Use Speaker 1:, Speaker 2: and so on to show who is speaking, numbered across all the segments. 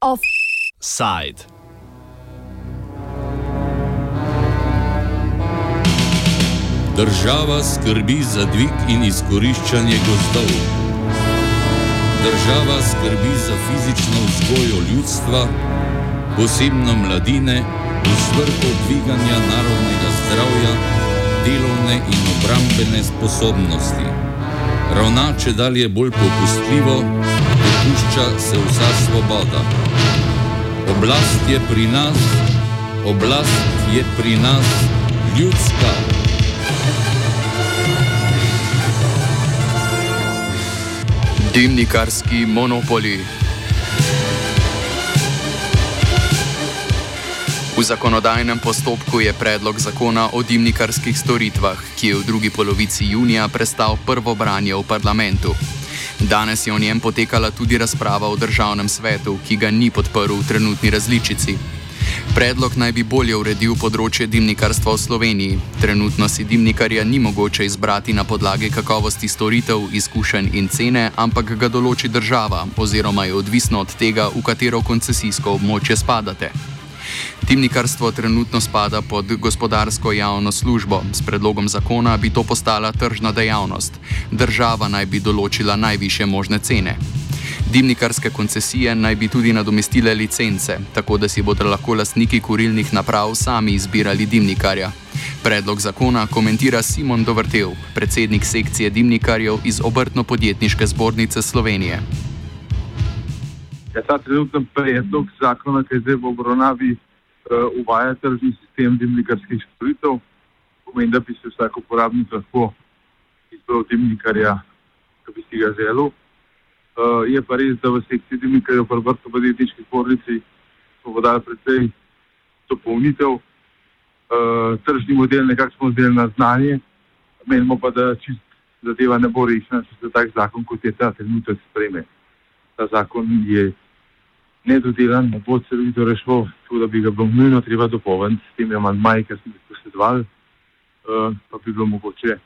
Speaker 1: Offside.
Speaker 2: Država skrbi za dvig in izkoriščanje gozdov. Država skrbi za fizično vzgojo ljudstva, posebno mladine, v svrhu dviganja narodnega zdravja, delovne in obrambene sposobnosti. Ravna če dalje bolj popustljivo, dopušča se vsa svoboda. Oblast je pri nas, oblast je pri nas ljudska.
Speaker 3: Dimnikarski monopoli. V zakonodajnem postopku je predlog zakona o dimnikarskih storitvah, ki je v drugi polovici junija prestal prvo branje v parlamentu. Danes je o njem potekala tudi razprava v državnem svetu, ki ga ni podprl v trenutni različici. Predlog naj bi bolje uredil področje dimnikarstva v Sloveniji. Trenutno si dimnikarja ni mogoče izbrati na podlagi kakovosti storitev, izkušenj in cene, ampak ga določi država, oziroma je odvisno od tega, v katero koncesijsko območje spadate. Dimnikarstvo trenutno spada pod gospodarsko javno službo. S predlogom zakona bi to postala tržna dejavnost. Država naj bi določila najviše možne cene. Dimnikarske koncesije naj bi tudi nadomestile licence, tako da si bodo lahko lastniki kurilnih naprav sami izbirali dimnikarja. Predlog zakona komentira Simon Dovrtev, predsednik sekcije dimnikarjev iz Obrtno-podjetniške zbornice Slovenije.
Speaker 4: Ja, ta trenutni predlog zakona, ki je zdaj v obravnavi, uh, uvaja tržni sistem dimnikarskih storitev, pomeni, da bi se vsak uporabnik lahko izbral dimnikarja, ki bi si ga želel. Uh, je pa res, da v sekciji dimnikarjev v vrtu podjetniški zbornici smo podali precej dopolnitev. Uh, tržni model nekako smo zdeli na znanje, menimo pa, da čist zadeva ne bo rešena, če se tak zakon, kot je ta trenutek spreme. Ta zakon je nedodelan, ne bo celovito rešil, tako da bi ga bilo nujno treba dopolniti s temi amantmaji, ki smo jih posedovali, uh, pa bi bilo mogoče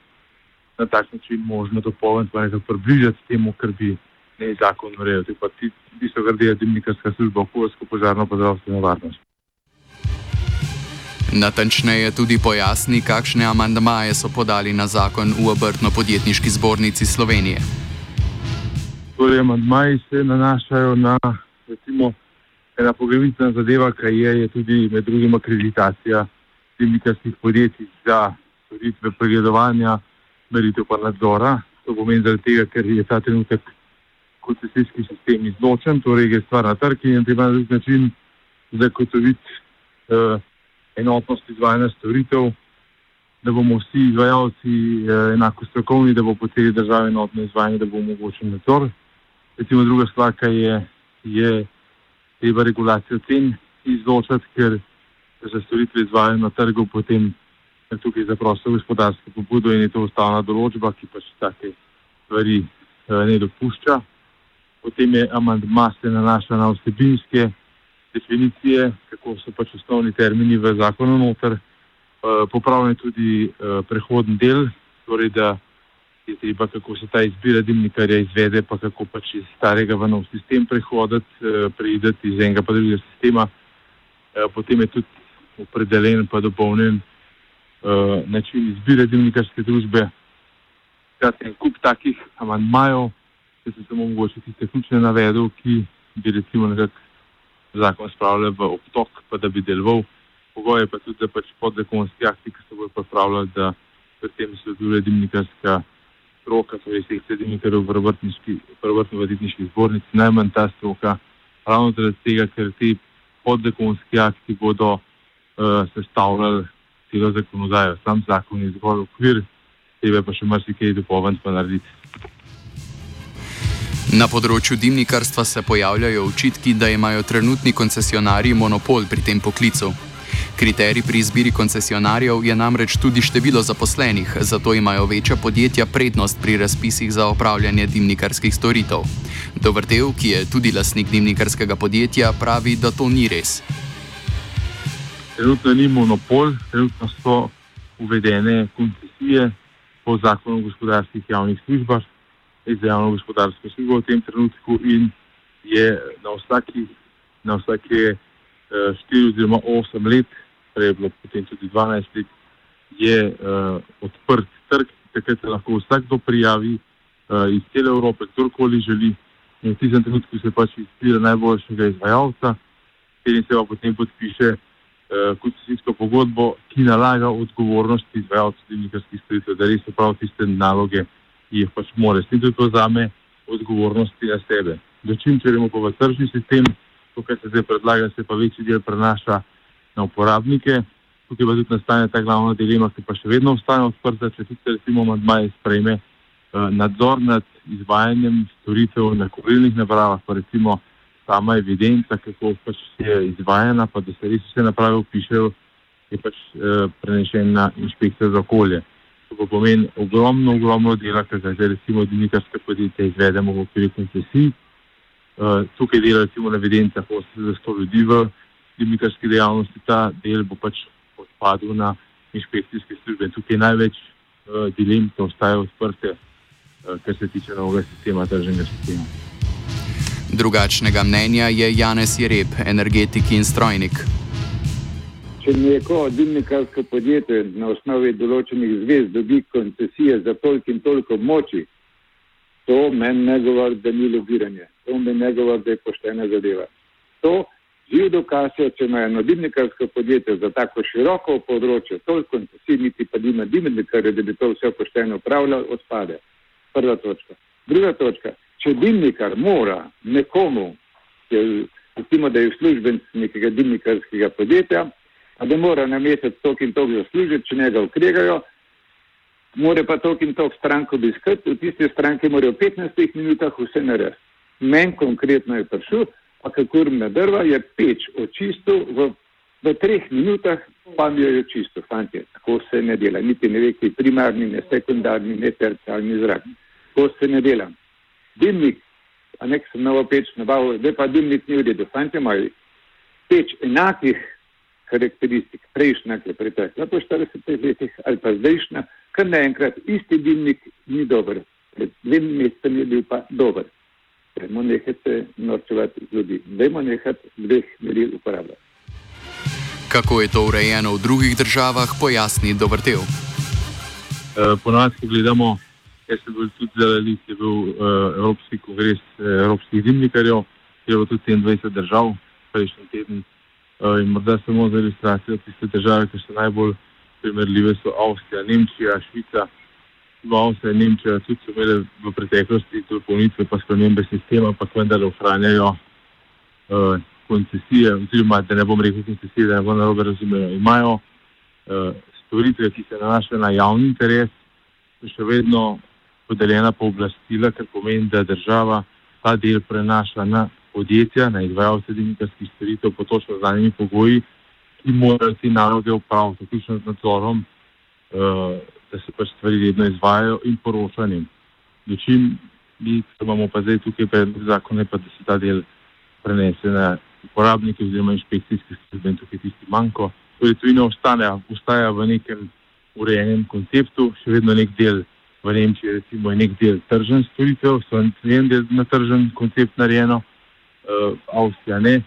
Speaker 4: na tak način možno dopolniti, pa nekako približati temu, kar bi ne zakon urejal. To je pa ti, tisto, kar dela dimnikarska služba, okoljsko požarno pa zdravstveno varnost.
Speaker 3: Natančneje tudi pojasni, kakšne amandmaje so podali na zakon v obrtno-podjetniški zbornici Slovenije.
Speaker 4: Torej, amandmaji se nanašajo na recimo, ena poglavitna zadeva, ki je, je tudi med drugim akreditacija dimnikarskih podjetij za storitve pregledovanja, meritev pa nadzora. To pomeni zaradi tega, ker je ta trenutek koncesijski sistem izločen, torej je stvar na trg in treba na drug način zagotoviti uh, enotnost izvajanja storitev, da bomo vsi izvajalci uh, enako strokovni, da bo po celi državi enotno izvajanje, da bo omogočen nadzor. Recimo druga stvar, ki je, je treba regulacijo cen izločati, ker se storitve izvajajo na trgu, potem je tukaj za prosto gospodarsko pobudo in je to ustavna določba, ki pač take stvari uh, ne dopušča potem je amandma se nanaša na vsebinske definicije, kako so pač osnovni termini v zakonu noter. Uh, popravljen je tudi uh, prehodni del, torej da je treba, kako se ta izbira dimnikarja izvede, pa kako pač iz starega v nov sistem prehoditi, uh, preideti iz enega pa drugega sistema. Uh, potem je tudi opredeljen pa dopolnjen uh, način izbire dimnikarske družbe. Skratka, en kup takih amandmajev, če se samo mogoče tiste ključne navedel, ki bi recimo nekako zakon spravljali v obtok, pa da bi deloval. Pogoj je pa tudi, da pač podzakonski akti, ki se bodo pripravljali, da pri tem sodeluje dimnikarska stroka, torej sekcija dimnikarjev v vrtno-voditniški zbornici, najmanj ta stroka, ravno zaradi tega, ker ti podzakonski akti bodo uh, sestavljali celo zakonodajo. Sam zakon je zgolj okvir, tebe pa še marsikaj dopolniti pa narediti.
Speaker 3: Na področju dimnikarstva se pojavljajo očitki, da imajo trenutni koncesionarji monopol pri tem poklicu. Kriterij pri izbiri koncesionarjev je namreč tudi število zaposlenih, zato imajo večja podjetja prednost pri razpisih za opravljanje dimnikarskih storitev. Dovrtev, ki je tudi lasnik dimnikarskega podjetja, pravi, da to ni res.
Speaker 4: Trenutno ni monopol, trenutno so uvedene koncesije po zakonu o gospodarskih javnih službah, za javno gospodarsko službo v tem trenutku in je na vsaki, na vsake uh, 4 oziroma 8 let, prej je bilo potem tudi 12 let, je uh, odprt trg, takrat se lahko vsakdo prijavi uh, iz cele Evrope, kdorkoli želi. In v tistem trenutku se pač izbira najboljšega izvajalca, ki se pa potem podpiše uh, koncesijsko pogodbo, ki nalaga odgovornost izvajalcev dimnikarskih storitev, da res opravi tiste naloge, ki jih pač mora. S tem tudi vzame odgovornosti na sebe. Dočim, če gremo pa v tržni sistem, to, kar se zdaj predlaga, se pa večji del prenaša na uporabnike. Tukaj pa tudi nastane ta glavna dilema, ki pa še vedno ostane odprta, če tudi recimo mandmaj sprejme eh, nadzor nad izvajanjem storitev na kurilnih napravah, pa recimo sama evidenca, kako pač je izvajana, pa da se res vse naprave upišejo, je pač eh, prenešen na inšpekcijo za okolje. To pa pomeni ogromno, ogromno dela, ker zdaj recimo dinikarske podjetje izvedemo v okviru koncesij. Uh, tukaj dela recimo na evidencah 800 ljudi v dinikarski dejavnosti, ta del bo pač odpadel na inšpekcijske službe. Tukaj največ uh, dilem, ki ostajajo odprte, uh, kar se tiče novega sistema, tržnega sistema.
Speaker 3: Drugačnega mnenja je Janez Jereb, energetik in strojnik.
Speaker 5: Če neko dimnikarsko podjetje na osnovi določenih zvez dobi koncesije za toliko in toliko moči, to meni ne govori, da ni lobiranje, to meni ne govori, da je poštena zadeva. To živ dokaz je, če ima eno dimnikarsko podjetje za tako široko področje, toliko koncesij, niti pa nima dimnikarja, da bi to vse pošteno upravljal, odpade. Prva točka. Druga točka če dimnikar mora nekomu, recimo, da je službenc nekega dimnikarskega podjetja, a da mora na mesec tok in tok zaslužiti, če njega ukregajo, mora pa tok in tok stranko obiskati, v tiste stranke morajo v 15 minutah vse narediti. Men konkretno je prišel, pa kako me drva, je peč očistil v, v treh minutah, pa mi jo je očistil, fantje, tako se ne dela, niti ne ve, ki primarni, ne sekundarni, ne tercialni zrak. Tako se ne dela dimnik, a nek sem novo peč nabavil, zdaj pa dimnik ni v redu. Fantje imajo peč enakih karakteristik, prejšnja, ki je pretekla po 40 letih ali pa zdajšnja, kar naenkrat isti dimnik ni dober. Pred dvem mesecem je bil pa dober. Dajmo nehati se norčevati z ljudi. Dajmo nehati dveh meril uporabljati.
Speaker 3: Kako je to urejeno v drugih državah, pojasni Dobrtev.
Speaker 4: Uh, Ponovadi, ko gledamo ker se bo tudi zelo je bil uh, Evropski kongres uh, Evropskih dimnikarjev, kjer je bilo tudi 27 držav prejšnji teden. Uh, in morda samo za ilustracijo tiste države, ki so najbolj primerljive, so Avstrija, Nemčija, Švica. V Avstriji in Nemčiji tudi so imeli v preteklosti dopolnitve pa spremembe sistema, pa vendar ohranjajo uh, koncesije, oziroma da ne bom rekel koncesije, da ne bom narobe razumel, imajo uh, storitve, ki se nanašajo na javni interes, še vedno podeljena pooblastila, kar pomeni, da država ta del prenaša na podjetja, na izvajalce dimnikarskih storitev po točno znanimi pogoji, ki morajo te naloge upraviti, vključno z nadzorom, uh, da se pač stvari redno izvajajo in poročanjem. Dočim mi imamo pa zdaj tukaj predlog zakona, pa da se ta del prenese na uporabnike oziroma inšpekcijske službe in tukaj tisti manjko. Torej, to ne ostane, ostaja v nekem urejenem konceptu, še vedno nek del v Nemčiji recimo, je nek del tržen storitev, so en del na tržen koncept narejeno, uh, Avstrija ne.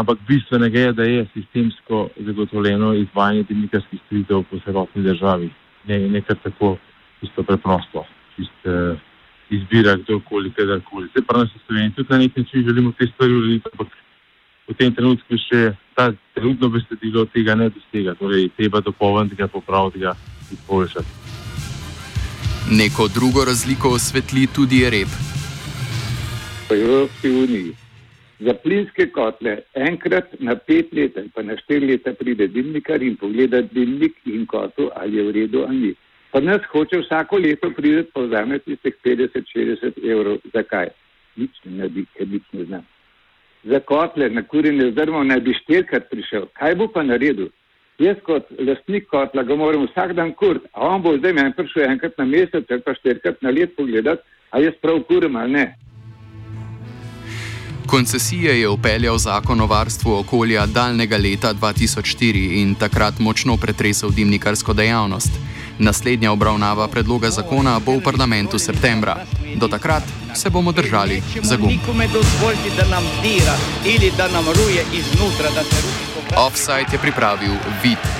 Speaker 4: Ampak bistvenega je, da je sistemsko zagotovljeno izvajanje dimnikarskih storitev po celotni državi. Ne, ne kar tako čisto preprosto, čisto uh, izbira kdorkoli, kadarkoli. Se pravi, da se Slovenci tudi na nek način želimo te stvari urediti, ampak v tem trenutku še ta trenutno besedilo tega ne dosega, torej treba dopolniti ga, popraviti ga in izboljšati.
Speaker 3: Neko drugo razliko osvetli tudi rep.
Speaker 5: V Evropski uniji za plinske kotle enkrat na pet let ali pa na štiri leta pride dimnikar in pogleda dimnik in kotel, ali je v redu ali ni. Pa nas hoče vsako leto priti pa vzame tistih 50-60 evrov. Zakaj? Nič ne naredi, ker nič ne zna. Za kotle na kurjenje zdrmo naj bi štirikrat prišel. Kaj bo pa naredil? Jaz kot lastnik kotla ga moram vsak dan kuriti, a on bo zdaj meni prišel enkrat na mesec, ali pa štirikrat na let pogledati, a jaz prav kurim ali ne.
Speaker 3: Koncesije je upeljal zakon o varstvu okolja daljnega leta 2004 in takrat močno pretresel dimnikarsko dejavnost. Naslednja obravnava predloga zakona bo v parlamentu septembra. Do takrat se bomo držali za gum. Offside je pripravil Vid